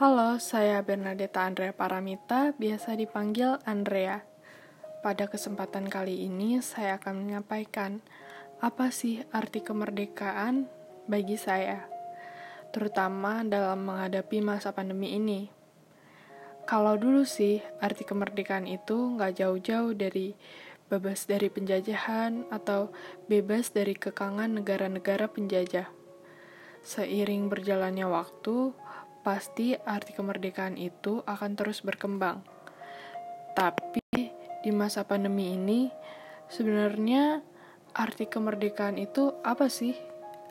Halo, saya Bernadetta Andrea Paramita, biasa dipanggil Andrea. Pada kesempatan kali ini, saya akan menyampaikan apa sih arti kemerdekaan bagi saya, terutama dalam menghadapi masa pandemi ini. Kalau dulu sih, arti kemerdekaan itu nggak jauh-jauh dari bebas dari penjajahan atau bebas dari kekangan negara-negara penjajah. Seiring berjalannya waktu, pasti arti kemerdekaan itu akan terus berkembang. Tapi di masa pandemi ini, sebenarnya arti kemerdekaan itu apa sih?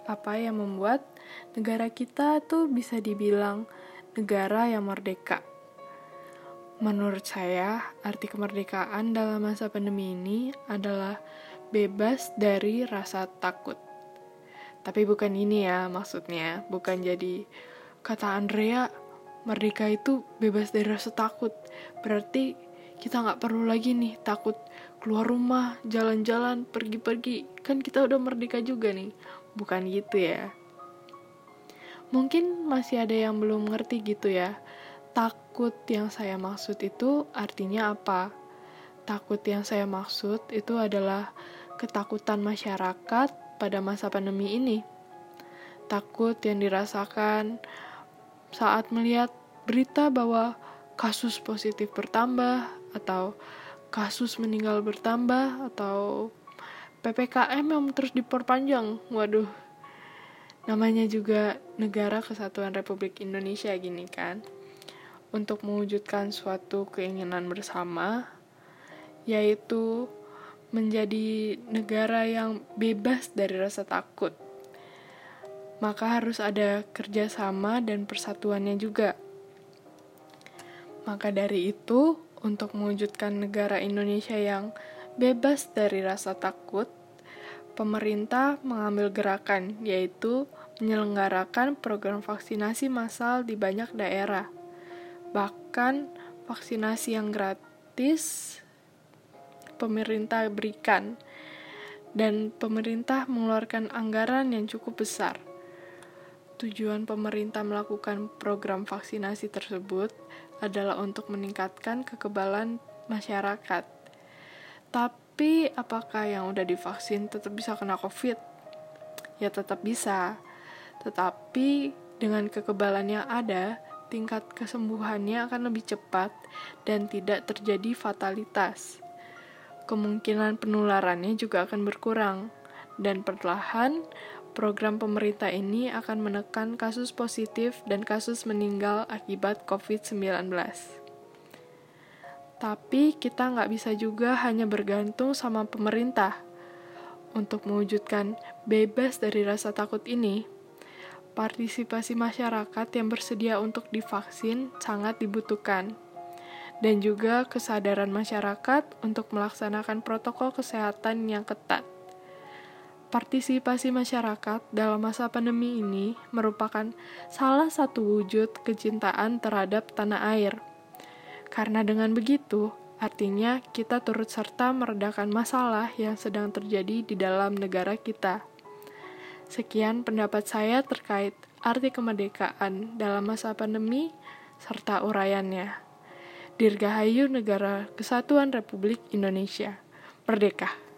Apa yang membuat negara kita tuh bisa dibilang negara yang merdeka? Menurut saya, arti kemerdekaan dalam masa pandemi ini adalah bebas dari rasa takut. Tapi bukan ini ya maksudnya, bukan jadi Kata Andrea, merdeka itu bebas dari rasa takut. Berarti kita nggak perlu lagi nih takut keluar rumah, jalan-jalan, pergi-pergi. Kan kita udah merdeka juga nih. Bukan gitu ya. Mungkin masih ada yang belum ngerti gitu ya. Takut yang saya maksud itu artinya apa? Takut yang saya maksud itu adalah ketakutan masyarakat pada masa pandemi ini. Takut yang dirasakan saat melihat berita bahwa kasus positif bertambah atau kasus meninggal bertambah atau PPKM yang terus diperpanjang. Waduh. Namanya juga negara kesatuan Republik Indonesia gini kan. Untuk mewujudkan suatu keinginan bersama yaitu menjadi negara yang bebas dari rasa takut maka harus ada kerjasama dan persatuannya juga. Maka dari itu, untuk mewujudkan negara Indonesia yang bebas dari rasa takut, pemerintah mengambil gerakan, yaitu menyelenggarakan program vaksinasi massal di banyak daerah. Bahkan vaksinasi yang gratis pemerintah berikan dan pemerintah mengeluarkan anggaran yang cukup besar. Tujuan pemerintah melakukan program vaksinasi tersebut adalah untuk meningkatkan kekebalan masyarakat. Tapi apakah yang udah divaksin tetap bisa kena COVID? Ya tetap bisa. Tetapi dengan kekebalan yang ada, tingkat kesembuhannya akan lebih cepat dan tidak terjadi fatalitas. Kemungkinan penularannya juga akan berkurang dan perlahan program pemerintah ini akan menekan kasus positif dan kasus meninggal akibat COVID-19. Tapi kita nggak bisa juga hanya bergantung sama pemerintah. Untuk mewujudkan bebas dari rasa takut ini, partisipasi masyarakat yang bersedia untuk divaksin sangat dibutuhkan. Dan juga kesadaran masyarakat untuk melaksanakan protokol kesehatan yang ketat. Partisipasi masyarakat dalam masa pandemi ini merupakan salah satu wujud kecintaan terhadap tanah air. Karena dengan begitu, artinya kita turut serta meredakan masalah yang sedang terjadi di dalam negara kita. Sekian pendapat saya terkait arti kemerdekaan dalam masa pandemi serta uraiannya. Dirgahayu Negara Kesatuan Republik Indonesia. Merdeka!